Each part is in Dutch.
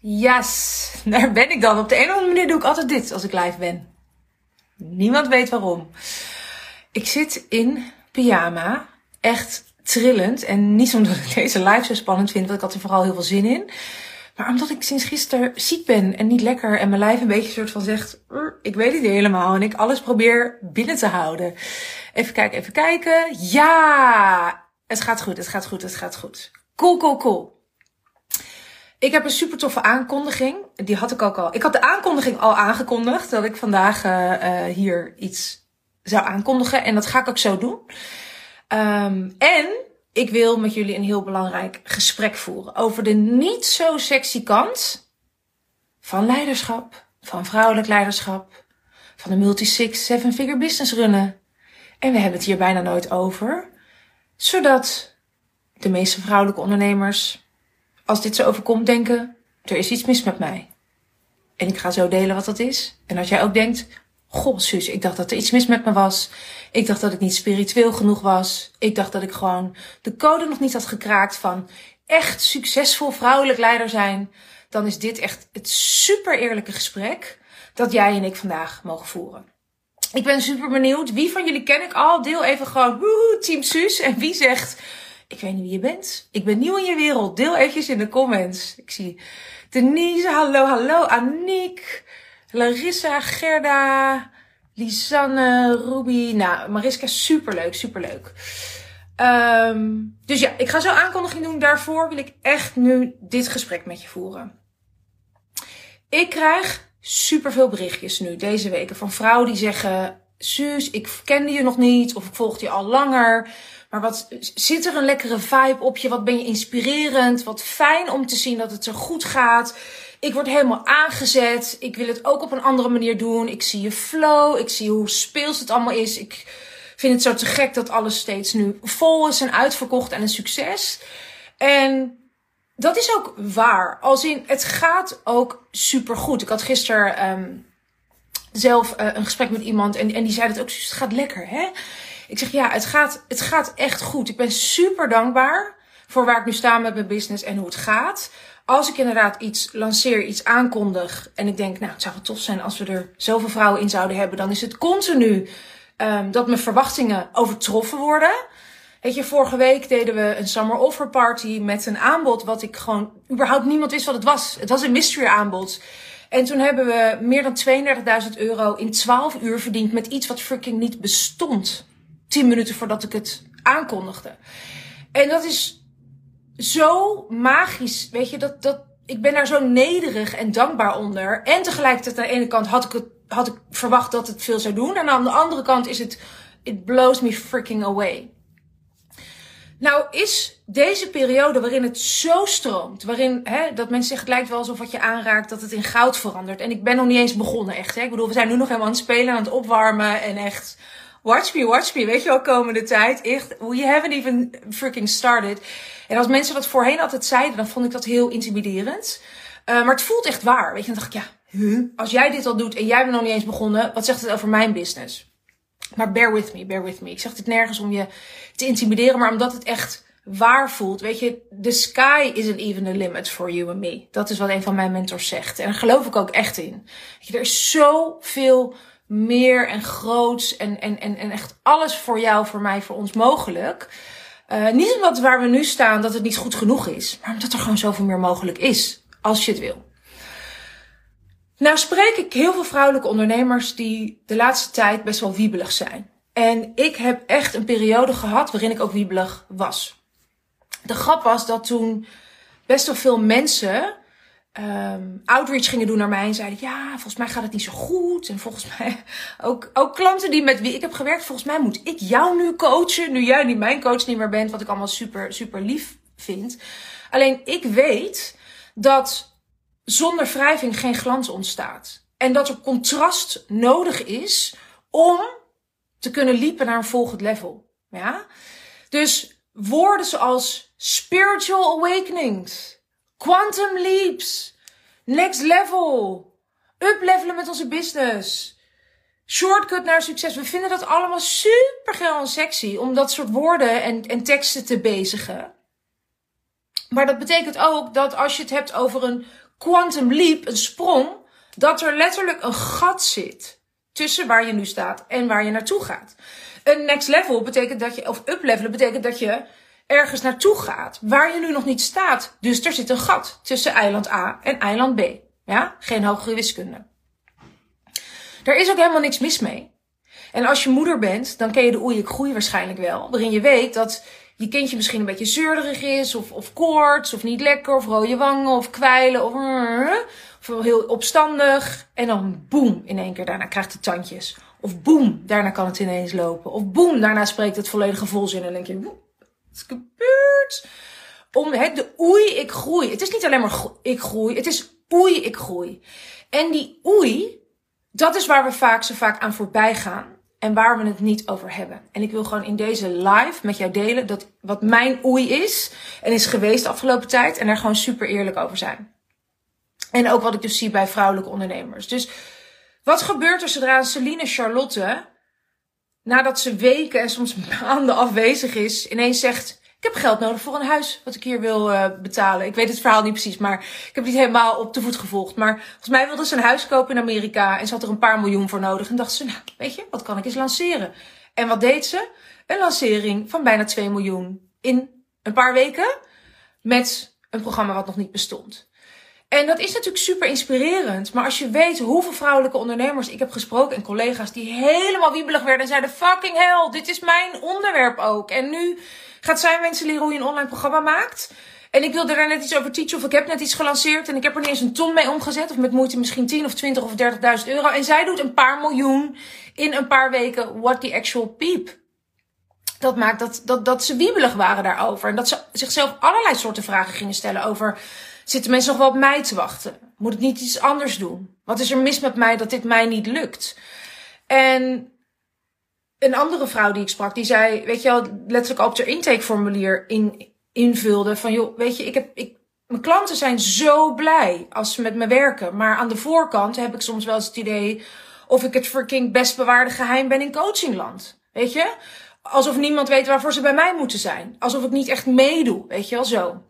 Yes, daar ben ik dan. Op de een of andere manier doe ik altijd dit als ik live ben. Niemand weet waarom. Ik zit in pyjama, echt trillend. En niet omdat ik deze live zo spannend vind, want ik had er vooral heel veel zin in. Maar omdat ik sinds gisteren ziek ben en niet lekker en mijn lijf een beetje soort van zegt, ik weet het niet helemaal. En ik alles probeer binnen te houden. Even kijken, even kijken. Ja, het gaat goed, het gaat goed, het gaat goed. Cool, cool, cool. Ik heb een super toffe aankondiging. Die had ik ook al. Ik had de aankondiging al aangekondigd dat ik vandaag uh, hier iets zou aankondigen. En dat ga ik ook zo doen. Um, en ik wil met jullie een heel belangrijk gesprek voeren over de niet zo sexy kant van leiderschap, van vrouwelijk leiderschap, van de multi-six, seven-figure business runnen. En we hebben het hier bijna nooit over, zodat de meeste vrouwelijke ondernemers als dit zo overkomt, denken: er is iets mis met mij. En ik ga zo delen wat dat is. En als jij ook denkt: Goh, Suus, ik dacht dat er iets mis met me was. Ik dacht dat ik niet spiritueel genoeg was. Ik dacht dat ik gewoon de code nog niet had gekraakt van echt succesvol vrouwelijk leider zijn. Dan is dit echt het super eerlijke gesprek dat jij en ik vandaag mogen voeren. Ik ben super benieuwd. Wie van jullie ken ik al? Deel even gewoon woehoe, Team Suus. En wie zegt, ik weet niet wie je bent. Ik ben nieuw in je wereld. Deel eventjes in de comments. Ik zie Denise, hallo, hallo. Aniek, Larissa, Gerda, Lisanne, Ruby. Nou, Mariska, superleuk, superleuk. Um, dus ja, ik ga zo aankondiging doen. Daarvoor wil ik echt nu dit gesprek met je voeren. Ik krijg superveel berichtjes nu deze weken van vrouwen die zeggen: Suus, ik kende je nog niet of ik volgde je al langer. Maar wat zit er een lekkere vibe op je? Wat ben je inspirerend? Wat fijn om te zien dat het zo goed gaat. Ik word helemaal aangezet. Ik wil het ook op een andere manier doen. Ik zie je flow. Ik zie hoe speels het allemaal is. Ik vind het zo te gek dat alles steeds nu vol is en uitverkocht en een succes. En dat is ook waar. Als in, het gaat ook super goed. Ik had gisteren um, zelf uh, een gesprek met iemand en, en die zei dat ook. Het gaat lekker, hè? Ik zeg ja, het gaat, het gaat echt goed. Ik ben super dankbaar voor waar ik nu sta met mijn business en hoe het gaat. Als ik inderdaad iets lanceer, iets aankondig en ik denk, nou, het zou wel tof zijn als we er zoveel vrouwen in zouden hebben, dan is het continu um, dat mijn verwachtingen overtroffen worden. Weet je, vorige week deden we een summer offer party met een aanbod wat ik gewoon überhaupt niemand wist wat het was. Het was een mystery aanbod. En toen hebben we meer dan 32.000 euro in 12 uur verdiend met iets wat freaking niet bestond tien minuten voordat ik het aankondigde. En dat is zo magisch, weet je, dat, dat, ik ben daar zo nederig en dankbaar onder. En tegelijkertijd aan de ene kant had ik, het, had ik verwacht dat het veel zou doen. En aan de andere kant is het, it blows me freaking away. Nou is deze periode waarin het zo stroomt, waarin hè, dat mensen zeggen het lijkt wel alsof wat je aanraakt dat het in goud verandert. En ik ben nog niet eens begonnen echt. Hè. Ik bedoel, we zijn nu nog helemaal aan het spelen, aan het opwarmen en echt watch me, watch me. Weet je wel, komende tijd. Echt, we haven't even freaking started. En als mensen dat voorheen altijd zeiden, dan vond ik dat heel intimiderend. Uh, maar het voelt echt waar. Weet je, dan dacht ik, ja, huh? als jij dit al doet en jij bent nog niet eens begonnen, wat zegt het over mijn business? Maar bear with me, bear with me. Ik zeg dit nergens om je te intimideren, maar omdat het echt waar voelt. Weet je, the sky isn't even the limit for you and me. Dat is wat een van mijn mentors zegt. En daar geloof ik ook echt in. Weet je, er is zoveel meer en groots en, en, en, en echt alles voor jou, voor mij, voor ons mogelijk. Uh, niet omdat waar we nu staan dat het niet goed genoeg is, maar omdat er gewoon zoveel meer mogelijk is, als je het wil. Nou spreek ik heel veel vrouwelijke ondernemers die de laatste tijd best wel wiebelig zijn. En ik heb echt een periode gehad waarin ik ook wiebelig was. De grap was dat toen best wel veel mensen um, outreach gingen doen naar mij en zeiden: Ja, volgens mij gaat het niet zo goed. En volgens mij ook, ook klanten die met wie ik heb gewerkt, volgens mij moet ik jou nu coachen. Nu jij niet mijn coach niet meer bent, wat ik allemaal super, super lief vind. Alleen ik weet dat zonder wrijving geen glans ontstaat. En dat er contrast nodig is om te kunnen liepen naar een volgend level. Ja? Dus woorden zoals spiritual awakenings Quantum leaps. Next level. Uplevelen met onze business. Shortcut naar succes. We vinden dat allemaal super geil en sexy om dat soort woorden en, en teksten te bezigen. Maar dat betekent ook dat als je het hebt over een quantum leap, een sprong, dat er letterlijk een gat zit tussen waar je nu staat en waar je naartoe gaat. Een next level betekent dat je, of up level betekent dat je ergens naartoe gaat waar je nu nog niet staat. Dus er zit een gat tussen eiland A en eiland B. Ja, geen hogere wiskunde. Er is ook helemaal niks mis mee. En als je moeder bent, dan ken je de oei ik groei waarschijnlijk wel. Waarin je weet dat je kindje misschien een beetje zeurderig is, of, of koorts, of niet lekker, of rode wangen, of kwijlen, of, of heel opstandig. En dan boem, in één keer daarna krijgt het tandjes. Of boem, daarna kan het ineens lopen. Of boem, daarna spreekt het volledige volzin en denk je, wat is gebeurd? Om het, de oei, ik groei. Het is niet alleen maar ik groei, het is oei, ik groei. En die oei, dat is waar we vaak zo vaak aan voorbij gaan. En waar we het niet over hebben. En ik wil gewoon in deze live met jou delen dat wat mijn oei is. En is geweest de afgelopen tijd. En daar gewoon super eerlijk over zijn. En ook wat ik dus zie bij vrouwelijke ondernemers. Dus wat gebeurt er zodra Celine Charlotte, nadat ze weken en soms maanden afwezig is, ineens zegt: ik heb geld nodig voor een huis wat ik hier wil uh, betalen. Ik weet het verhaal niet precies, maar ik heb het niet helemaal op de voet gevolgd. Maar volgens mij wilde ze een huis kopen in Amerika en ze had er een paar miljoen voor nodig. En dacht ze, nou, weet je, wat kan ik eens lanceren? En wat deed ze? Een lancering van bijna 2 miljoen in een paar weken met een programma wat nog niet bestond. En dat is natuurlijk super inspirerend. Maar als je weet hoeveel vrouwelijke ondernemers ik heb gesproken en collega's die helemaal wiebelig werden en zeiden: fucking hell, dit is mijn onderwerp ook. En nu gaat zij mensen leren hoe je een online programma maakt. En ik wilde daar net iets over teachen of ik heb net iets gelanceerd en ik heb er niet eens een ton mee omgezet. Of met moeite misschien 10 of 20 of 30.000 euro. En zij doet een paar miljoen in een paar weken. What the actual peep. Dat maakt dat, dat, dat ze wiebelig waren daarover. En dat ze zichzelf allerlei soorten vragen gingen stellen over... Zitten mensen nog wel op mij te wachten? Moet ik niet iets anders doen? Wat is er mis met mij dat dit mij niet lukt? En een andere vrouw die ik sprak, die zei, weet je wel, letterlijk op haar intakeformulier in, invulde van, joh, weet je, ik heb, ik, mijn klanten zijn zo blij als ze met me werken. Maar aan de voorkant heb ik soms wel eens het idee of ik het fucking best bewaarde geheim ben in coachingland. Weet je? Alsof niemand weet waarvoor ze bij mij moeten zijn. Alsof ik niet echt meedoe. Weet je wel zo.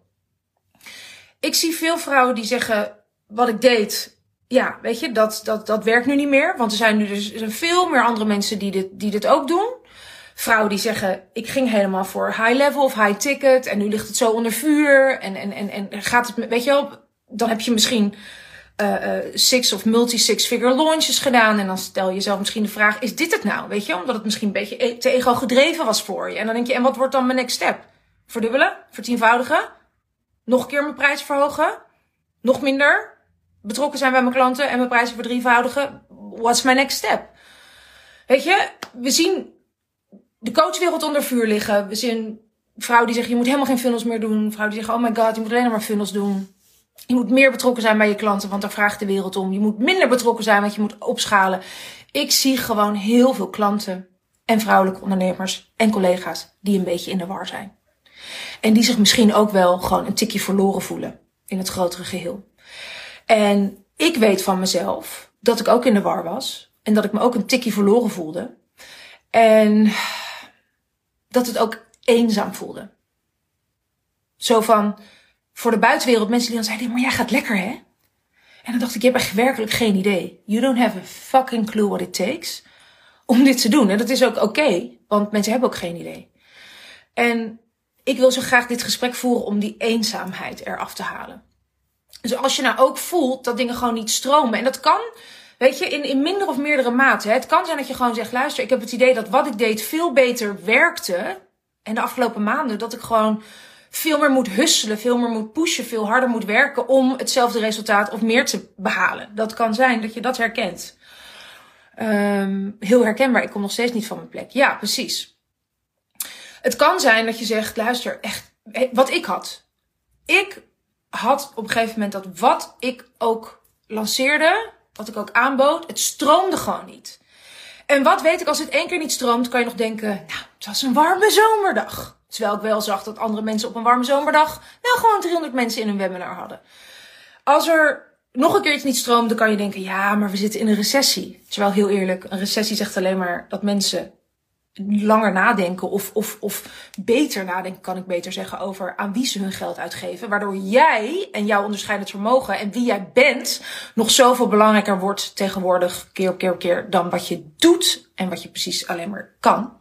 Ik zie veel vrouwen die zeggen, wat ik deed, ja, weet je, dat, dat, dat werkt nu niet meer. Want er zijn nu dus er zijn veel meer andere mensen die dit, die dit ook doen. Vrouwen die zeggen, ik ging helemaal voor high level of high ticket. En nu ligt het zo onder vuur. En, en, en, en gaat het, weet je wel, dan heb je misschien uh, uh, six of multi-six figure launches gedaan. En dan stel je jezelf misschien de vraag, is dit het nou? Weet je, omdat het misschien een beetje e-, te ego gedreven was voor je. En dan denk je, en wat wordt dan mijn next step? Verdubbelen? Vertienvoudigen? Nog een keer mijn prijs verhogen? Nog minder? betrokken zijn bij mijn klanten en mijn prijzen verdrievoudigen. What's my next step? Weet je, we zien de coachwereld onder vuur liggen. We zien vrouwen die zeggen, je moet helemaal geen funnels meer doen. Vrouwen die zeggen, oh my god, je moet alleen maar funnels doen. Je moet meer betrokken zijn bij je klanten, want daar vraagt de wereld om. Je moet minder betrokken zijn, want je moet opschalen. Ik zie gewoon heel veel klanten en vrouwelijke ondernemers en collega's die een beetje in de war zijn. En die zich misschien ook wel gewoon een tikje verloren voelen in het grotere geheel. En ik weet van mezelf dat ik ook in de war was. En dat ik me ook een tikje verloren voelde. En dat het ook eenzaam voelde. Zo van, voor de buitenwereld, mensen die dan zeiden, maar jij gaat lekker hè? En dan dacht ik, je hebt echt werkelijk geen idee. You don't have a fucking clue what it takes om dit te doen. En dat is ook oké, want mensen hebben ook geen idee. En ik wil zo graag dit gesprek voeren om die eenzaamheid eraf te halen. Dus als je nou ook voelt dat dingen gewoon niet stromen. En dat kan, weet je, in, in minder of meerdere mate. Het kan zijn dat je gewoon zegt, luister, ik heb het idee dat wat ik deed veel beter werkte. En de afgelopen maanden dat ik gewoon veel meer moet husselen, veel meer moet pushen, veel harder moet werken om hetzelfde resultaat of meer te behalen. Dat kan zijn dat je dat herkent. Um, heel herkenbaar, ik kom nog steeds niet van mijn plek. Ja, precies. Het kan zijn dat je zegt, luister, echt, wat ik had. Ik had op een gegeven moment dat wat ik ook lanceerde, wat ik ook aanbood, het stroomde gewoon niet. En wat weet ik, als het één keer niet stroomt, kan je nog denken, nou, het was een warme zomerdag. Terwijl ik wel zag dat andere mensen op een warme zomerdag, nou, gewoon 300 mensen in een webinar hadden. Als er nog een keer iets niet stroomde, kan je denken, ja, maar we zitten in een recessie. Terwijl heel eerlijk, een recessie zegt alleen maar dat mensen langer nadenken of, of, of beter nadenken, kan ik beter zeggen, over aan wie ze hun geld uitgeven. Waardoor jij en jouw onderscheidend vermogen en wie jij bent nog zoveel belangrijker wordt tegenwoordig, keer op keer op keer, dan wat je doet en wat je precies alleen maar kan.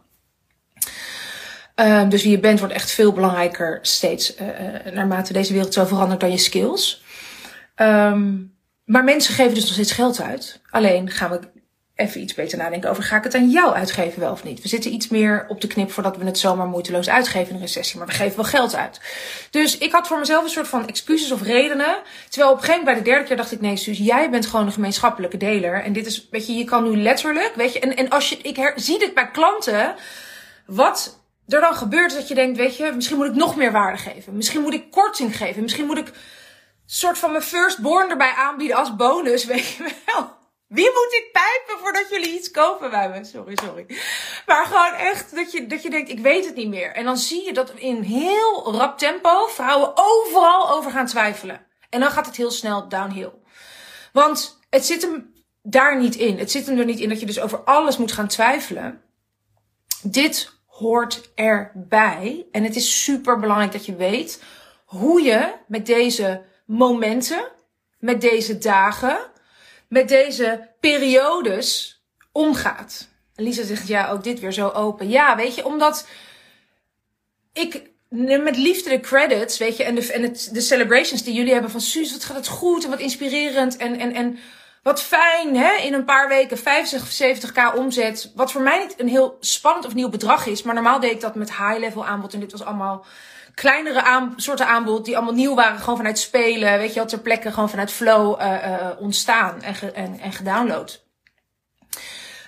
Um, dus wie je bent wordt echt veel belangrijker steeds, uh, naarmate deze wereld zo verandert dan je skills. Um, maar mensen geven dus nog steeds geld uit. Alleen gaan we even iets beter nadenken over, ga ik het aan jou uitgeven wel of niet? We zitten iets meer op de knip voordat we het zomaar moeiteloos uitgeven in een recessie, maar we geven wel geld uit. Dus ik had voor mezelf een soort van excuses of redenen. Terwijl op een gegeven moment bij de derde keer dacht ik, nee Suus, jij bent gewoon een gemeenschappelijke deler. En dit is, weet je, je kan nu letterlijk, weet je, en, en als je, ik zie dit bij klanten, wat er dan gebeurt dat je denkt, weet je, misschien moet ik nog meer waarde geven. Misschien moet ik korting geven. Misschien moet ik soort van mijn firstborn erbij aanbieden als bonus, weet je wel. Wie moet ik pijpen voordat jullie iets kopen bij me? Sorry, sorry. Maar gewoon echt dat je, dat je denkt, ik weet het niet meer. En dan zie je dat in heel rap tempo vrouwen overal over gaan twijfelen. En dan gaat het heel snel downhill. Want het zit hem daar niet in. Het zit hem er niet in dat je dus over alles moet gaan twijfelen. Dit hoort erbij. En het is super belangrijk dat je weet hoe je met deze momenten, met deze dagen, met deze periodes omgaat. Lisa zegt ja, ook dit weer zo open. Ja, weet je, omdat ik met liefde de credits, weet je, en de, en de celebrations die jullie hebben van Suus, wat gaat het goed en wat inspirerend en, en, en wat fijn, hè? In een paar weken 50 of 70k omzet. Wat voor mij niet een heel spannend of nieuw bedrag is. Maar normaal deed ik dat met high-level aanbod. En dit was allemaal kleinere aan, soorten aanbod die allemaal nieuw waren. Gewoon vanuit spelen, weet je wel, ter plekke gewoon vanuit flow uh, ontstaan en, en, en gedownload.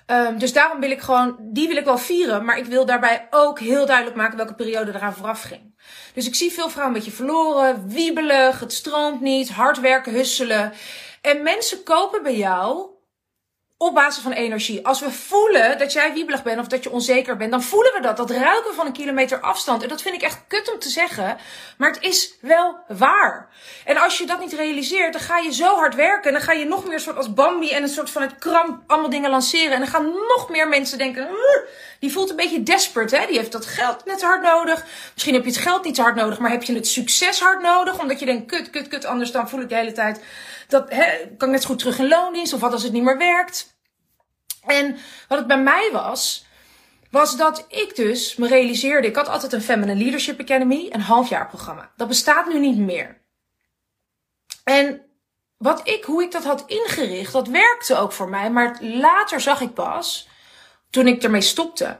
Um, dus daarom wil ik gewoon, die wil ik wel vieren, maar ik wil daarbij ook heel duidelijk maken welke periode eraan vooraf ging. Dus ik zie veel vrouwen een beetje verloren, wiebelig, het stroomt niet, hard werken, husselen. En mensen kopen bij jou op basis van energie. Als we voelen dat jij wiebelig bent of dat je onzeker bent, dan voelen we dat. Dat ruiken we van een kilometer afstand. En dat vind ik echt kut om te zeggen. Maar het is wel waar. En als je dat niet realiseert, dan ga je zo hard werken. En dan ga je nog meer soort als Bambi en een soort van het kramp allemaal dingen lanceren. En dan gaan nog meer mensen denken, die voelt een beetje desperate. Hè? Die heeft dat geld net hard nodig. Misschien heb je het geld niet hard nodig, maar heb je het succes hard nodig. Omdat je denkt, kut, kut, kut, anders dan voel ik de hele tijd dat hè, kan ik net zo goed terug in loondienst. Of wat als het niet meer werkt. En wat het bij mij was, was dat ik dus me realiseerde, ik had altijd een Feminine Leadership Academy, een halfjaarprogramma. Dat bestaat nu niet meer. En wat ik, hoe ik dat had ingericht, dat werkte ook voor mij. Maar later zag ik pas, toen ik ermee stopte,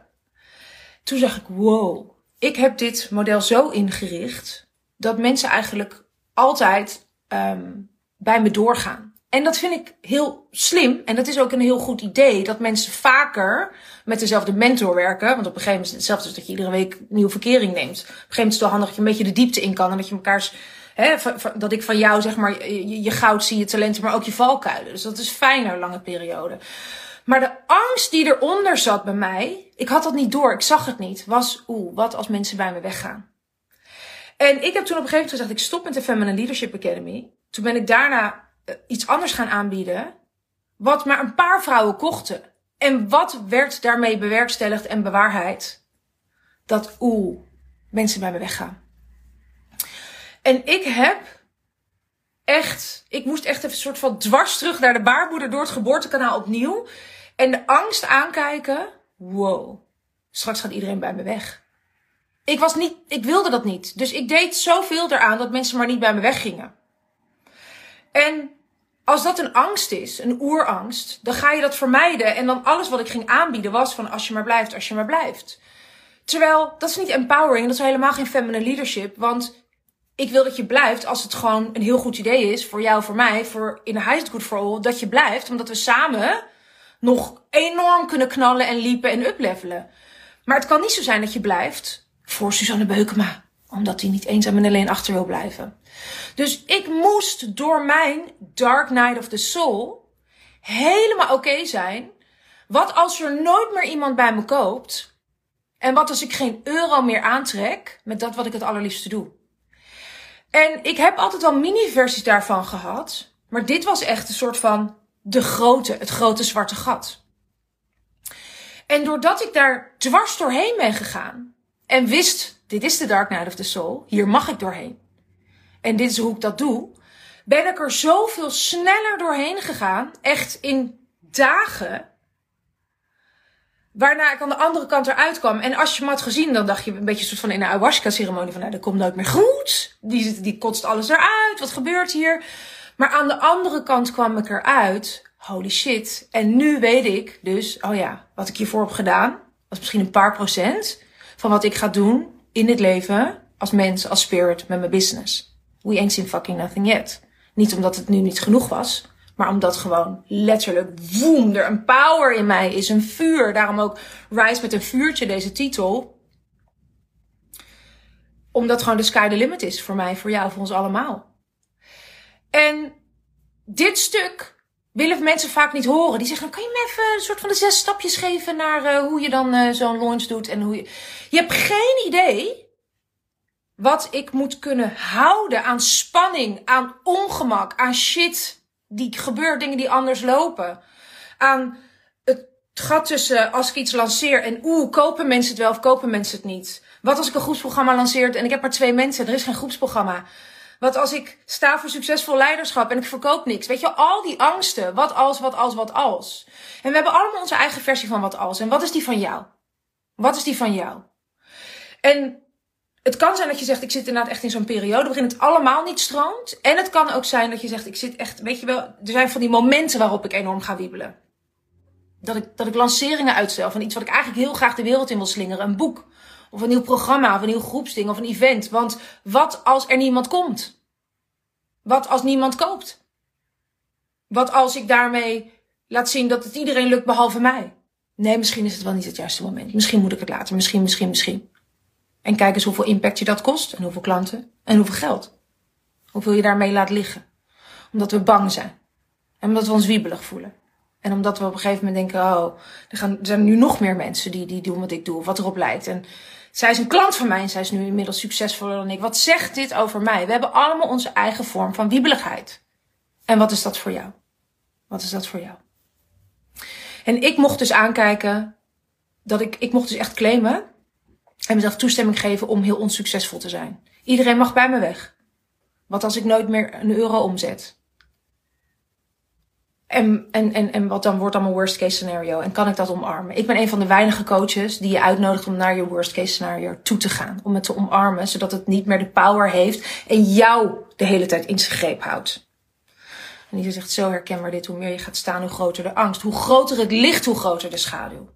toen zag ik, wow, ik heb dit model zo ingericht dat mensen eigenlijk altijd um, bij me doorgaan. En dat vind ik heel slim. En dat is ook een heel goed idee. Dat mensen vaker met dezelfde mentor werken. Want op een gegeven moment is het hetzelfde als dat je iedere week nieuwe verkering neemt. Op een gegeven moment is het wel handig dat je een beetje de diepte in kan. En dat je elkaars, hè, dat ik van jou zeg maar je, je goud zie, je talenten, maar ook je valkuilen. Dus dat is fijner, lange periode. Maar de angst die eronder zat bij mij, ik had dat niet door, ik zag het niet, was oeh, wat als mensen bij me weggaan. En ik heb toen op een gegeven moment gezegd, ik stop met de Feminine Leadership Academy. Toen ben ik daarna eh, iets anders gaan aanbieden. Wat maar een paar vrouwen kochten. En wat werd daarmee bewerkstelligd en bewaarheid? Dat oeh, mensen bij me weggaan. En ik heb echt, ik moest echt even een soort van dwars terug naar de baarmoeder door het geboortekanaal opnieuw. En de angst aankijken. Wow, straks gaat iedereen bij me weg. Ik was niet, ik wilde dat niet. Dus ik deed zoveel eraan dat mensen maar niet bij me weggingen. En als dat een angst is, een oerangst, dan ga je dat vermijden. En dan alles wat ik ging aanbieden was van als je maar blijft, als je maar blijft. Terwijl dat is niet empowering, dat is helemaal geen feminine leadership. Want ik wil dat je blijft als het gewoon een heel goed idee is voor jou, voor mij, voor in de Highest Good for All, dat je blijft. Omdat we samen nog enorm kunnen knallen en liepen en uplevelen. Maar het kan niet zo zijn dat je blijft voor Suzanne Beukema omdat hij niet eenzaam en alleen achter wil blijven. Dus ik moest door mijn Dark Night of the Soul helemaal oké zijn. Wat als er nooit meer iemand bij me koopt? En wat als ik geen euro meer aantrek met dat wat ik het allerliefste doe? En ik heb altijd wel mini-versies daarvan gehad. Maar dit was echt een soort van de grote, het grote zwarte gat. En doordat ik daar dwars doorheen ben gegaan en wist, dit is de Dark Night of the Soul, hier mag ik doorheen. En dit is hoe ik dat doe, ben ik er zoveel sneller doorheen gegaan, echt in dagen, Waarna ik aan de andere kant eruit kwam. En als je me had gezien, dan dacht je een beetje soort van in een ayahuasca-ceremonie van, nou, dat komt nooit meer goed. Die, die kotst alles eruit. Wat gebeurt hier? Maar aan de andere kant kwam ik eruit. Holy shit. En nu weet ik dus, oh ja, wat ik hiervoor heb gedaan, was misschien een paar procent van wat ik ga doen in dit leven als mens, als spirit, met mijn business. We ain't seen fucking nothing yet. Niet omdat het nu niet genoeg was, maar omdat gewoon letterlijk, woem, er een power in mij is, een vuur. Daarom ook Rise met een vuurtje, deze titel. Omdat gewoon de sky the limit is voor mij, voor jou, voor ons allemaal. En dit stuk willen mensen vaak niet horen. Die zeggen, kan je me even een soort van de zes stapjes geven naar uh, hoe je dan uh, zo'n launch doet en hoe je... Je hebt geen idee wat ik moet kunnen houden aan spanning, aan ongemak, aan shit die gebeurt, dingen die anders lopen. Aan het gat tussen als ik iets lanceer en oeh, kopen mensen het wel of kopen mensen het niet. Wat als ik een groepsprogramma lanceer en ik heb maar twee mensen, er is geen groepsprogramma. Wat als ik sta voor succesvol leiderschap en ik verkoop niks? Weet je, al die angsten. Wat als, wat als, wat als. En we hebben allemaal onze eigen versie van wat als. En wat is die van jou? Wat is die van jou? En het kan zijn dat je zegt, ik zit inderdaad echt in zo'n periode waarin het allemaal niet stroomt. En het kan ook zijn dat je zegt, ik zit echt, weet je wel, er zijn van die momenten waarop ik enorm ga wiebelen. Dat ik, dat ik lanceringen uitstel van iets wat ik eigenlijk heel graag de wereld in wil slingeren. Een boek, of een nieuw programma, of een nieuw groepsding, of een event. Want wat als er niemand komt? Wat als niemand koopt? Wat als ik daarmee laat zien dat het iedereen lukt behalve mij? Nee, misschien is het wel niet het juiste moment. Misschien moet ik het later. Misschien, misschien, misschien. En kijk eens hoeveel impact je dat kost. En hoeveel klanten. En hoeveel geld. Hoeveel je daarmee laat liggen. Omdat we bang zijn. En omdat we ons wiebelig voelen. En omdat we op een gegeven moment denken, oh, er, gaan, er zijn nu nog meer mensen die, die doen wat ik doe. Of wat erop lijkt. En zij is een klant van mij en zij is nu inmiddels succesvoller dan ik. Wat zegt dit over mij? We hebben allemaal onze eigen vorm van wiebeligheid. En wat is dat voor jou? Wat is dat voor jou? En ik mocht dus aankijken dat ik, ik mocht dus echt claimen en mezelf toestemming geven om heel onsuccesvol te zijn. Iedereen mag bij me weg. Wat als ik nooit meer een euro omzet? En, en, en, en wat dan wordt dan mijn worst case scenario? En kan ik dat omarmen? Ik ben een van de weinige coaches die je uitnodigt om naar je worst case scenario toe te gaan. Om het te omarmen, zodat het niet meer de power heeft en jou de hele tijd in zijn greep houdt. En die zegt zo herkenbaar dit, hoe meer je gaat staan, hoe groter de angst. Hoe groter het licht, hoe groter de schaduw.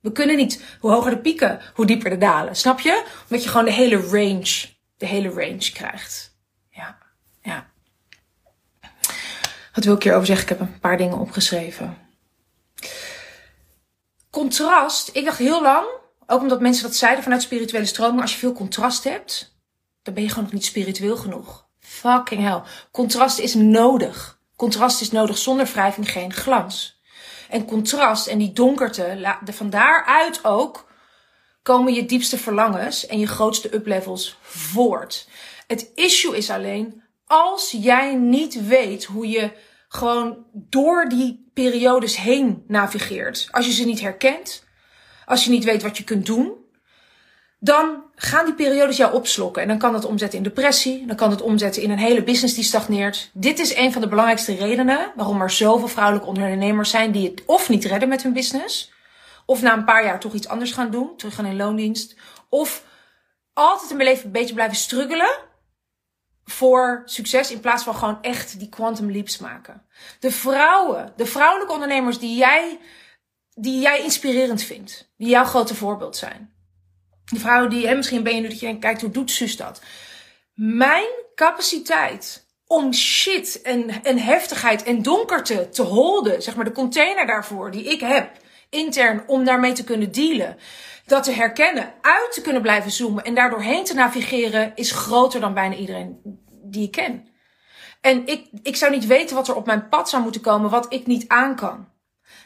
We kunnen niet, hoe hoger de pieken, hoe dieper de dalen. Snap je? Omdat je gewoon de hele range, de hele range krijgt. Ja, ja. Wat wil ik hierover zeggen? Ik heb een paar dingen opgeschreven. Contrast. Ik dacht heel lang, ook omdat mensen dat zeiden vanuit spirituele stroming, als je veel contrast hebt, dan ben je gewoon nog niet spiritueel genoeg. Fucking hell. Contrast is nodig. Contrast is nodig. Zonder wrijving geen glans en contrast en die donkerte, van daaruit ook komen je diepste verlangens en je grootste uplevels voort. Het issue is alleen, als jij niet weet hoe je gewoon door die periodes heen navigeert, als je ze niet herkent, als je niet weet wat je kunt doen, dan gaan die periodes jou opslokken. En dan kan dat omzetten in depressie. Dan kan het omzetten in een hele business die stagneert. Dit is een van de belangrijkste redenen waarom er zoveel vrouwelijke ondernemers zijn die het of niet redden met hun business. Of na een paar jaar toch iets anders gaan doen. Terug gaan in loondienst. Of altijd een beetje blijven struggelen voor succes in plaats van gewoon echt die quantum leaps maken. De vrouwen, de vrouwelijke ondernemers die jij, die jij inspirerend vindt. Die jouw grote voorbeeld zijn die vrouwen die, hè, misschien ben je nu dat je denkt, hoe doet zus dat? Mijn capaciteit om shit en, en heftigheid en donkerte te holden, zeg maar de container daarvoor die ik heb, intern, om daarmee te kunnen dealen, dat te herkennen, uit te kunnen blijven zoomen en daardoor heen te navigeren, is groter dan bijna iedereen die ik ken. En ik, ik zou niet weten wat er op mijn pad zou moeten komen, wat ik niet aan kan.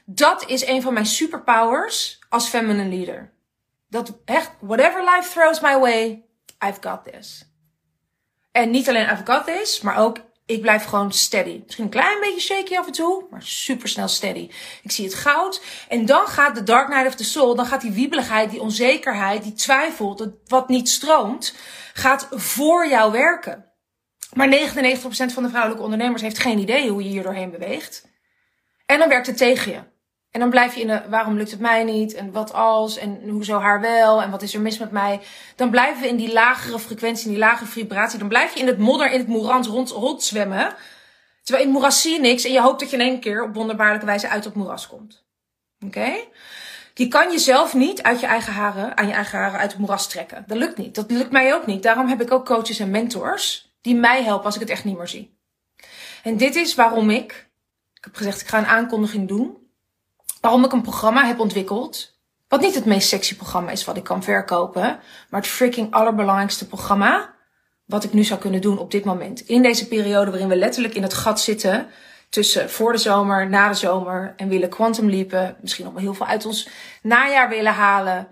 Dat is een van mijn superpowers als feminine leader. Dat echt, whatever life throws my way, I've got this. En niet alleen I've got this, maar ook Ik blijf gewoon steady. Misschien een klein beetje shaky af en toe, maar super snel steady. Ik zie het goud. En dan gaat de Dark Night of the Soul, dan gaat die wiebeligheid, die onzekerheid, die twijfel, dat wat niet stroomt, gaat voor jou werken. Maar 99% van de vrouwelijke ondernemers heeft geen idee hoe je hier doorheen beweegt. En dan werkt het tegen je. En dan blijf je in de, waarom lukt het mij niet? En wat als? En hoezo haar wel? En wat is er mis met mij? Dan blijven we in die lagere frequentie, in die lagere vibratie. Dan blijf je in het modder, in het moerant rond, rond zwemmen. Terwijl in het moeras zie je niks en je hoopt dat je in één keer op wonderbaarlijke wijze uit het moeras komt. Oké? Je kan jezelf niet uit je eigen haren, aan je eigen haren uit het moeras trekken. Dat lukt niet. Dat lukt mij ook niet. Daarom heb ik ook coaches en mentors die mij helpen als ik het echt niet meer zie. En dit is waarom ik, ik heb gezegd ik ga een aankondiging doen waarom ik een programma heb ontwikkeld. Wat niet het meest sexy programma is wat ik kan verkopen. Maar het freaking allerbelangrijkste programma. Wat ik nu zou kunnen doen op dit moment. In deze periode waarin we letterlijk in het gat zitten. Tussen voor de zomer, na de zomer. En willen quantum leapen. Misschien nog wel heel veel uit ons najaar willen halen.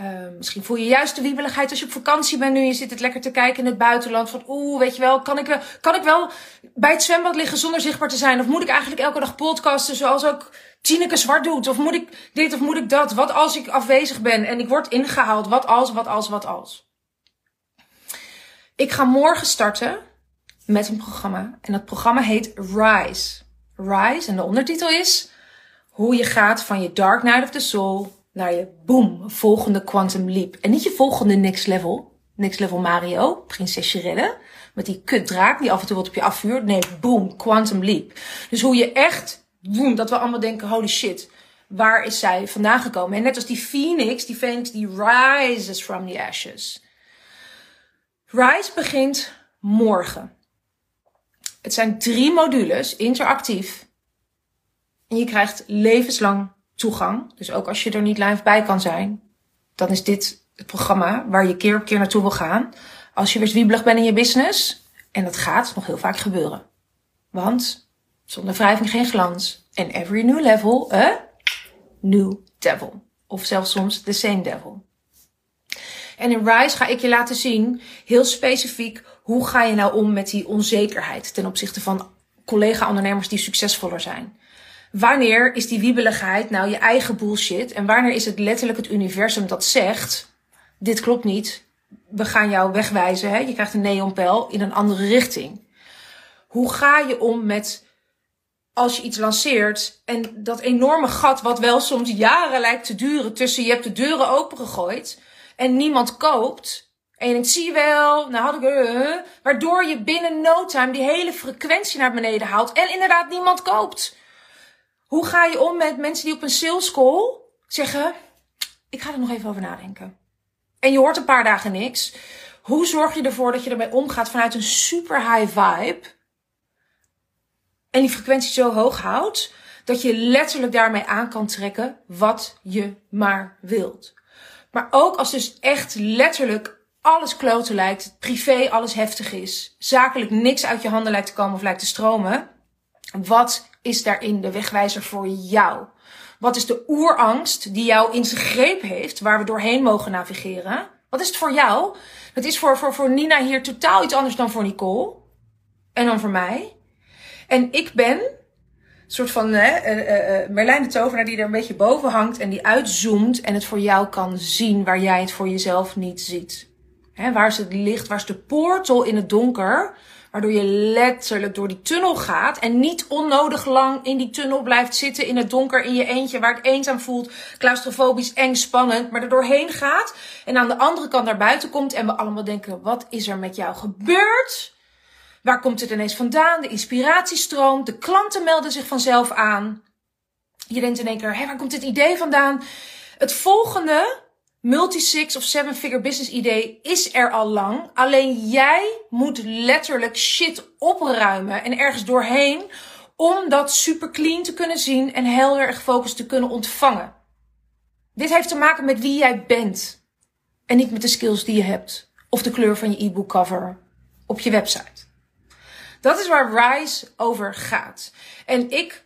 Uh, misschien voel je juist de wiebeligheid als je op vakantie bent nu. Je zit het lekker te kijken in het buitenland. Van oeh, weet je wel, kan ik wel, kan ik wel bij het zwembad liggen zonder zichtbaar te zijn? Of moet ik eigenlijk elke dag podcasten zoals ook Tineke Zwart doet? Of moet ik dit of moet ik dat? Wat als ik afwezig ben en ik word ingehaald? Wat als, wat als, wat als? Ik ga morgen starten met een programma. En dat programma heet Rise. Rise, en de ondertitel is hoe je gaat van je Dark Night of the Soul naar je boom, volgende Quantum Leap. En niet je volgende next level, next level Mario, prinsesje redden, met die kutdraak die af en toe wat op je afvuurt. Nee, boom, Quantum Leap. Dus hoe je echt, boom, dat we allemaal denken, holy shit, waar is zij vandaan gekomen? En net als die phoenix, die phoenix die rises from the ashes. Rise begint morgen. Het zijn drie modules, interactief. En je krijgt levenslang toegang. Dus ook als je er niet live bij kan zijn, dan is dit het programma waar je keer op keer naartoe wil gaan. Als je weer zwiebelig bent in je business. En dat gaat nog heel vaak gebeuren. Want zonder wrijving geen glans. En every new level, a new devil. Of zelfs soms the same devil. En in Rise ga ik je laten zien, heel specifiek, hoe ga je nou om met die onzekerheid ten opzichte van collega-ondernemers die succesvoller zijn. Wanneer is die wiebeligheid nou je eigen bullshit? En wanneer is het letterlijk het universum dat zegt: dit klopt niet, we gaan jou wegwijzen, hè? je krijgt een neonpel in een andere richting. Hoe ga je om met als je iets lanceert en dat enorme gat, wat wel soms jaren lijkt te duren, tussen je hebt de deuren opengegooid en niemand koopt. En denkt, zie wel, nou had ik, uh, waardoor je binnen no time die hele frequentie naar beneden haalt en inderdaad niemand koopt. Hoe ga je om met mensen die op een sales call zeggen: Ik ga er nog even over nadenken. En je hoort een paar dagen niks. Hoe zorg je ervoor dat je ermee omgaat vanuit een super high vibe? En die frequentie zo hoog houdt dat je letterlijk daarmee aan kan trekken wat je maar wilt. Maar ook als dus echt letterlijk alles kloten lijkt, privé alles heftig is, zakelijk niks uit je handen lijkt te komen of lijkt te stromen. Wat is daarin de wegwijzer voor jou? Wat is de oerangst die jou in zijn greep heeft, waar we doorheen mogen navigeren? Wat is het voor jou? Het is voor, voor, voor Nina hier totaal iets anders dan voor Nicole. En dan voor mij. En ik ben soort van hè, uh, uh, Merlijn de tovenaar die er een beetje boven hangt en die uitzoomt en het voor jou kan zien waar jij het voor jezelf niet ziet. Hè, waar is het licht? Waar is de portal in het donker? Waardoor je letterlijk door die tunnel gaat en niet onnodig lang in die tunnel blijft zitten in het donker in je eentje waar het eenzaam voelt, claustrofobisch, eng, spannend, maar er doorheen gaat en aan de andere kant naar buiten komt en we allemaal denken, wat is er met jou gebeurd? Waar komt het ineens vandaan? De inspiratie stroomt, de klanten melden zich vanzelf aan. Je denkt in één keer, hé, waar komt dit idee vandaan? Het volgende multi-six of seven-figure business idee is er al lang. Alleen jij moet letterlijk shit opruimen en ergens doorheen om dat super clean te kunnen zien en heel erg gefocust te kunnen ontvangen. Dit heeft te maken met wie jij bent en niet met de skills die je hebt of de kleur van je e-book cover op je website. Dat is waar Rise over gaat. En ik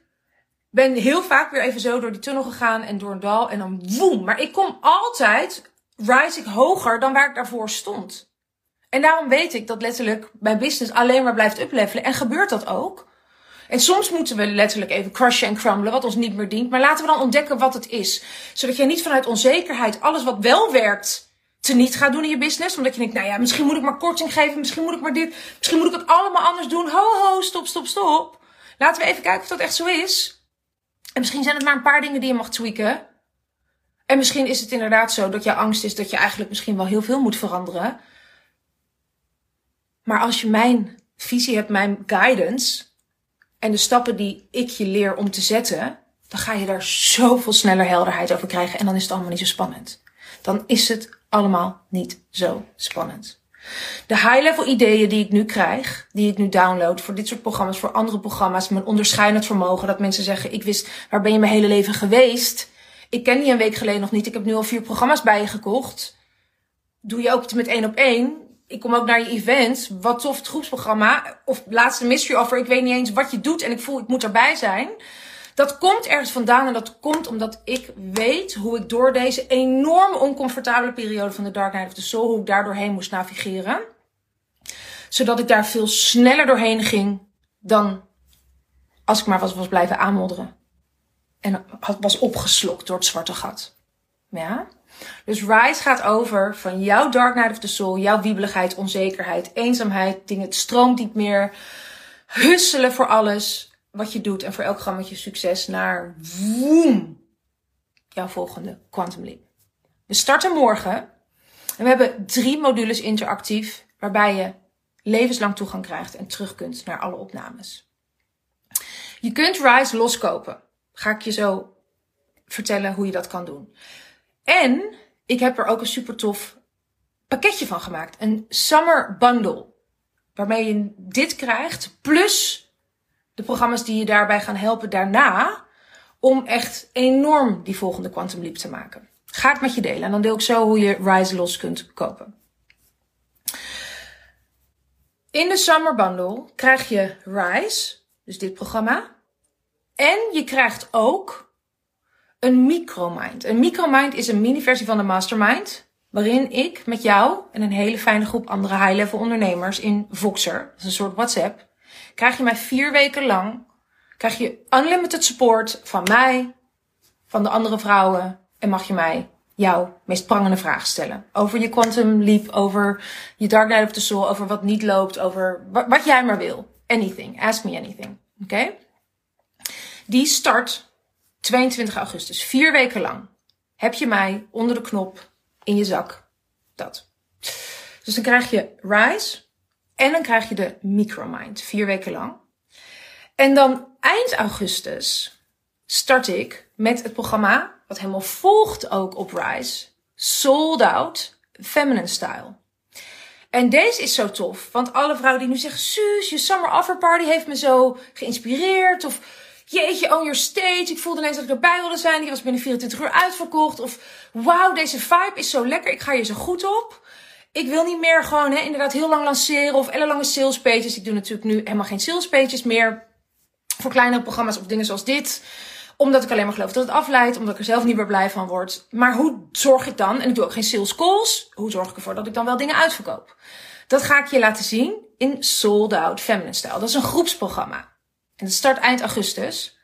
ben heel vaak weer even zo door die tunnel gegaan en door een dal en dan woem. Maar ik kom altijd, rise ik hoger dan waar ik daarvoor stond. En daarom weet ik dat letterlijk mijn business alleen maar blijft uplevelen. En gebeurt dat ook. En soms moeten we letterlijk even crushen en crumblen, wat ons niet meer dient. Maar laten we dan ontdekken wat het is. Zodat jij niet vanuit onzekerheid alles wat wel werkt, te niet gaat doen in je business. Omdat je denkt, nou ja, misschien moet ik maar korting geven, misschien moet ik maar dit, misschien moet ik het allemaal anders doen. Ho, ho, stop, stop, stop. Laten we even kijken of dat echt zo is. En misschien zijn het maar een paar dingen die je mag tweaken. En misschien is het inderdaad zo dat je angst is dat je eigenlijk misschien wel heel veel moet veranderen. Maar als je mijn visie hebt, mijn guidance en de stappen die ik je leer om te zetten, dan ga je daar zoveel sneller helderheid over krijgen en dan is het allemaal niet zo spannend. Dan is het allemaal niet zo spannend. De high-level ideeën die ik nu krijg, die ik nu download voor dit soort programma's, voor andere programma's, mijn onderscheidend vermogen, dat mensen zeggen, ik wist, waar ben je mijn hele leven geweest? Ik ken die een week geleden nog niet, ik heb nu al vier programma's bij je gekocht. Doe je ook iets met één op één? Ik kom ook naar je event. Wat tof het groepsprogramma. Of laatste mystery offer. Ik weet niet eens wat je doet en ik voel ik moet erbij zijn. Dat komt ergens vandaan en dat komt omdat ik weet hoe ik door deze enorme oncomfortabele periode van de Dark Night of the Soul, hoe ik daar doorheen moest navigeren. Zodat ik daar veel sneller doorheen ging dan als ik maar was, was blijven aanmodderen. En was opgeslokt door het zwarte gat. Ja? Dus Rise gaat over van jouw Dark Night of the Soul, jouw wiebeligheid, onzekerheid, eenzaamheid, dingen, het stroomt niet meer, husselen voor alles wat je doet en voor elk grammetje succes naar woem, jouw volgende Quantum Leap. We starten morgen en we hebben drie modules interactief waarbij je levenslang toegang krijgt en terug kunt naar alle opnames. Je kunt Rise loskopen. Ga ik je zo vertellen hoe je dat kan doen. En ik heb er ook een super tof pakketje van gemaakt. Een summer bundle. Waarmee je dit krijgt. Plus de programma's die je daarbij gaan helpen daarna. Om echt enorm die volgende Quantum Leap te maken. Ga ik met je delen. En dan deel ik zo hoe je Rise los kunt kopen. In de Summer Bundle krijg je Rise. Dus dit programma. En je krijgt ook een micromind. Een micromind is een mini-versie van de mastermind. Waarin ik met jou en een hele fijne groep andere high-level ondernemers in Voxer, dat is een soort WhatsApp, krijg je mij vier weken lang, krijg je unlimited support van mij, van de andere vrouwen en mag je mij jouw meest prangende vragen stellen. Over je quantum leap, over je dark night of the soul, over wat niet loopt, over wat, jij maar wil. Anything. Ask me anything. Oké? Die start 22 augustus. Vier weken lang heb je mij onder de knop in je zak. Dat. Dus dan krijg je Rise en dan krijg je de Micromind. Vier weken lang. En dan eind augustus start ik met het programma, wat helemaal volgt ook op Rise, Sold Out Feminine Style. En deze is zo tof, want alle vrouwen die nu zeggen, Suus, je summer offer party heeft me zo geïnspireerd. Of jeetje, on your stage. Ik voelde ineens dat ik erbij wilde zijn. Die was binnen 24 uur uitverkocht. Of wauw, deze vibe is zo lekker. Ik ga hier zo goed op. Ik wil niet meer gewoon hè, inderdaad heel lang lanceren of ellenlange sales pages. Ik doe natuurlijk nu helemaal geen sales pages meer. Voor kleinere programma's of dingen zoals dit. Omdat ik alleen maar geloof dat het afleidt. Omdat ik er zelf niet meer blij van word. Maar hoe zorg ik dan, en ik doe ook geen sales calls. Hoe zorg ik ervoor dat ik dan wel dingen uitverkoop? Dat ga ik je laten zien in Sold Out Feminine Style. Dat is een groepsprogramma. En dat start eind augustus.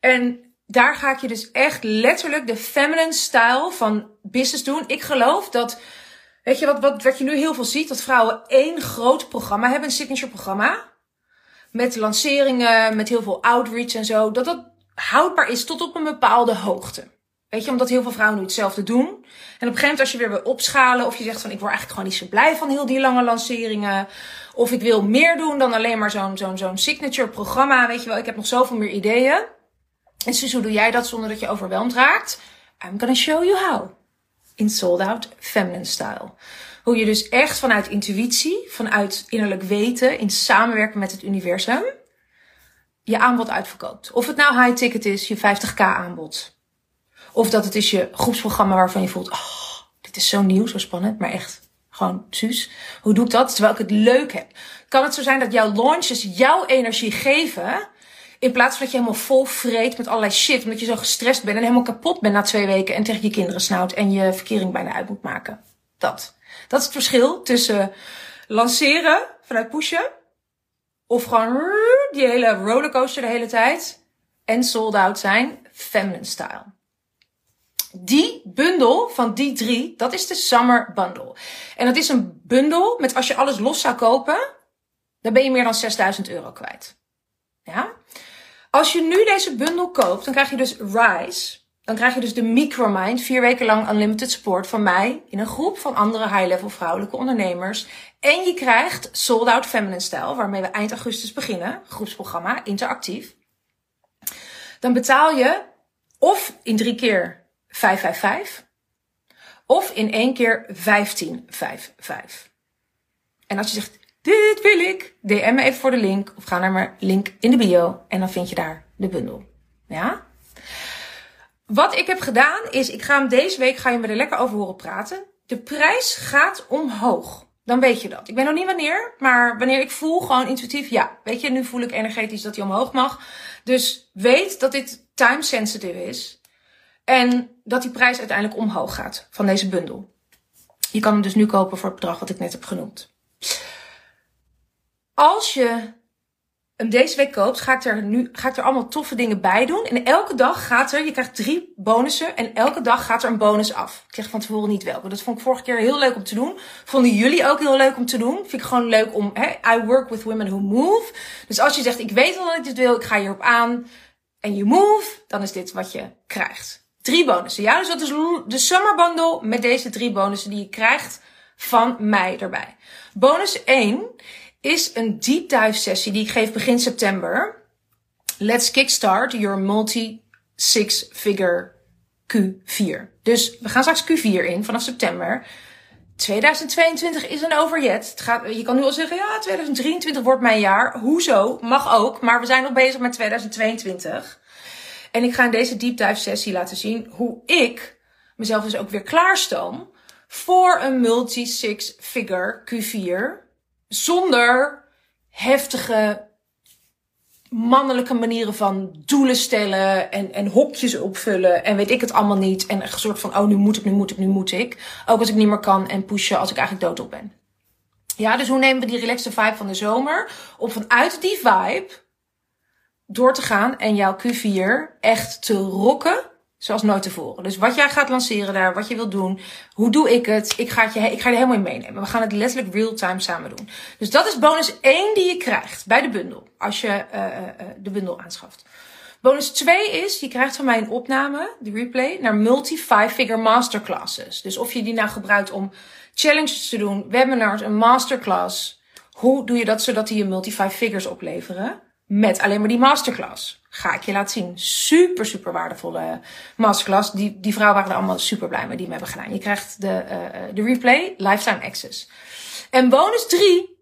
En daar ga ik je dus echt letterlijk de feminine style van business doen. Ik geloof dat, weet je wat, wat, wat je nu heel veel ziet, dat vrouwen één groot programma hebben, een signature programma. Met lanceringen, met heel veel outreach en zo. Dat dat houdbaar is tot op een bepaalde hoogte. Weet je, omdat heel veel vrouwen nu hetzelfde doen. En op een gegeven moment als je weer wil opschalen of je zegt van ik word eigenlijk gewoon niet zo blij van heel die lange lanceringen. Of ik wil meer doen dan alleen maar zo'n zo'n zo'n signature programma. Weet je wel, ik heb nog zoveel meer ideeën. En dus hoe doe jij dat zonder dat je overweldigd raakt? I'm gonna show you how. In Sold Out Feminine Style. Hoe je dus echt vanuit intuïtie, vanuit innerlijk weten, in samenwerken met het universum, je aanbod uitverkoopt. Of het nou high ticket is, je 50k aanbod. Of dat het is je groepsprogramma waarvan je voelt, oh, dit is zo nieuw, zo spannend, maar echt gewoon Suus. Hoe doe ik dat? Terwijl ik het leuk heb. Kan het zo zijn dat jouw launches jouw energie geven, in plaats van dat je helemaal vol vreet met allerlei shit, omdat je zo gestrest bent en helemaal kapot bent na twee weken en tegen je kinderen snauwt en je verkering bijna uit moet maken. Dat. Dat is het verschil tussen lanceren vanuit pushen. Of gewoon die hele rollercoaster de hele tijd. En sold out zijn, feminine style. Die bundel van die drie, dat is de Summer Bundle. En dat is een bundel met als je alles los zou kopen, dan ben je meer dan 6000 euro kwijt. Ja? Als je nu deze bundel koopt, dan krijg je dus Rise. Dan krijg je dus de Micromind, vier weken lang unlimited support van mij in een groep van andere high-level vrouwelijke ondernemers. En je krijgt Sold Out Feminine Style, waarmee we eind augustus beginnen, groepsprogramma, interactief. Dan betaal je of in drie keer 555 of in één keer 1555. En als je zegt, dit wil ik, DM me even voor de link of ga naar mijn link in de bio en dan vind je daar de bundel. Ja? Wat ik heb gedaan is, ik ga hem deze week, ga je me er lekker over horen praten. De prijs gaat omhoog. Dan weet je dat. Ik weet nog niet wanneer, maar wanneer ik voel gewoon intuïtief, ja, weet je, nu voel ik energetisch dat hij omhoog mag. Dus weet dat dit time sensitive is. En dat die prijs uiteindelijk omhoog gaat van deze bundel. Je kan hem dus nu kopen voor het bedrag wat ik net heb genoemd. Als je hem deze week koopt, ga ik er nu ga ik er allemaal toffe dingen bij doen. En elke dag gaat er, je krijgt drie bonussen en elke dag gaat er een bonus af. Ik zeg van tevoren niet welke. Dat vond ik vorige keer heel leuk om te doen. Vonden jullie ook heel leuk om te doen? Vind ik gewoon leuk om, hè, I work with women who move. Dus als je zegt, ik weet wel dat ik dit wil, ik ga hierop aan. En je move, dan is dit wat je krijgt. Drie bonussen. Ja, dus dat is de summer bundle met deze drie bonussen die je krijgt van mij erbij. Bonus 1 is een deep dive sessie die ik geef begin september. Let's kickstart your multi six figure Q4. Dus we gaan straks Q4 in vanaf september. 2022 is een overjet. Het gaat, je kan nu al zeggen, ja, 2023 wordt mijn jaar. Hoezo? Mag ook. Maar we zijn nog bezig met 2022. En ik ga in deze deep dive sessie laten zien hoe ik mezelf dus ook weer klaarstoom voor een multi six figure Q4 zonder heftige mannelijke manieren van doelen stellen en, en hokjes opvullen en weet ik het allemaal niet. En een soort van, oh nu moet ik, nu moet ik, nu moet ik. Ook als ik niet meer kan en pushen als ik eigenlijk dood op ben. Ja, dus hoe nemen we die relaxte vibe van de zomer om vanuit die vibe door te gaan en jouw Q4 echt te rocken Zoals nooit tevoren. Dus wat jij gaat lanceren daar, wat je wilt doen, hoe doe ik het? Ik ga, je, ik ga je helemaal in meenemen. We gaan het letterlijk real-time samen doen. Dus dat is bonus 1 die je krijgt bij de bundel. Als je uh, de bundel aanschaft. Bonus 2 is, je krijgt van mij een opname, de replay, naar multi-five-figure masterclasses. Dus of je die nou gebruikt om challenges te doen, webinars, een masterclass. Hoe doe je dat zodat die je multi-five figures opleveren? Met alleen maar die masterclass ga ik je laten zien. Super, super waardevolle masterclass. Die, die vrouwen waren er allemaal super blij mee die me hebben gedaan. Je krijgt de, uh, de replay, lifetime access. En bonus 3.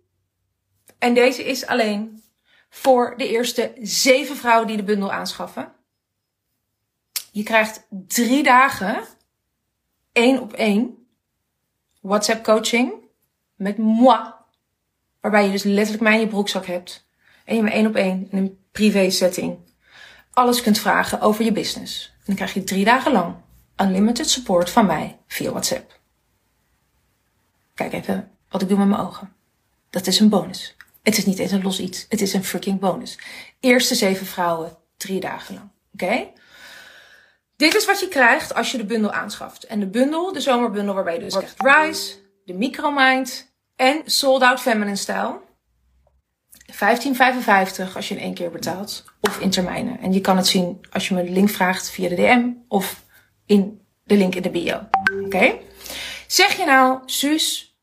En deze is alleen voor de eerste zeven vrouwen die de bundel aanschaffen. Je krijgt drie dagen, één op één, WhatsApp coaching met moi. Waarbij je dus letterlijk mij in je broekzak hebt. En je me één op één in een privé setting alles kunt vragen over je business. En dan krijg je drie dagen lang unlimited support van mij via WhatsApp. Kijk even wat ik doe met mijn ogen. Dat is een bonus. Het is niet eens een los iets. Het is een freaking bonus. Eerste zeven vrouwen, drie dagen lang. Oké? Dit is wat je krijgt als je de bundel aanschaft. En de bundel, de zomerbundel waarbij je dus krijgt Rise, de Micromind en Sold Out Feminine Style. 15,55 als je in één keer betaalt. Of in termijnen. En je kan het zien als je me de link vraagt via de DM. Of in de link in de bio. Oké? Zeg je nou, Suus,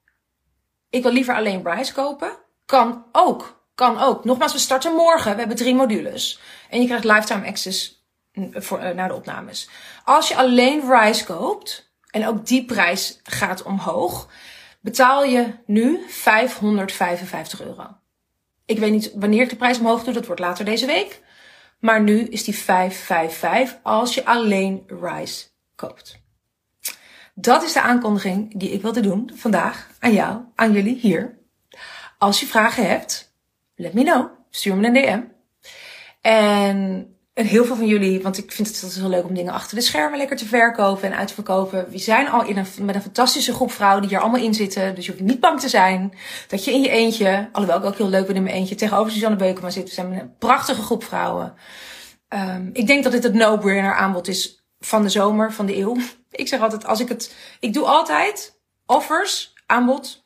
ik wil liever alleen Rise kopen? Kan ook. Kan ook. Nogmaals, we starten morgen. We hebben drie modules. En je krijgt lifetime access voor, uh, naar de opnames. Als je alleen Rise koopt, en ook die prijs gaat omhoog, betaal je nu 555 euro. Ik weet niet wanneer ik de prijs omhoog doe, dat wordt later deze week. Maar nu is die 555 als je alleen Rise koopt. Dat is de aankondiging die ik wilde doen vandaag aan jou, aan jullie hier. Als je vragen hebt, let me know. Stuur me een DM. En en heel veel van jullie, want ik vind het altijd heel leuk om dingen achter de schermen lekker te verkopen en uit te verkopen. We zijn al in een, met een fantastische groep vrouwen die hier allemaal in zitten. Dus je hoeft niet bang te zijn dat je in je eentje, alhoewel ik ook heel leuk ben in mijn eentje, tegenover Suzanne Beukema zit. We zijn met een prachtige groep vrouwen. Um, ik denk dat dit het no-brainer aanbod is van de zomer, van de eeuw. Ik zeg altijd, als ik het, ik doe altijd offers, aanbod,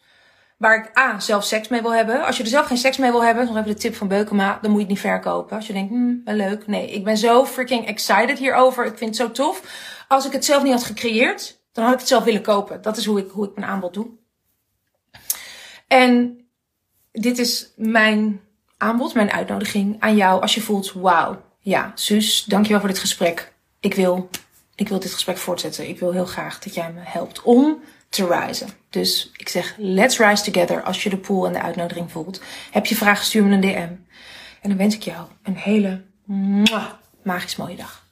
waar ik A, zelf seks mee wil hebben. Als je er zelf geen seks mee wil hebben, heb je de tip van Beukema, dan moet je het niet verkopen. Als je denkt, hmm, wel leuk. Nee, ik ben zo freaking excited hierover. Ik vind het zo tof. Als ik het zelf niet had gecreëerd, dan had ik het zelf willen kopen. Dat is hoe ik, hoe ik mijn aanbod doe. En dit is mijn aanbod, mijn uitnodiging aan jou als je voelt, wauw, ja, Suus, dankjewel voor dit gesprek. Ik wil, ik wil dit gesprek voortzetten. Ik wil heel graag dat jij me helpt om te rise. Dus ik zeg, let's rise together als je de pool en de uitnodiging voelt. Heb je vragen, stuur me een DM. En dan wens ik jou een hele magisch mooie dag.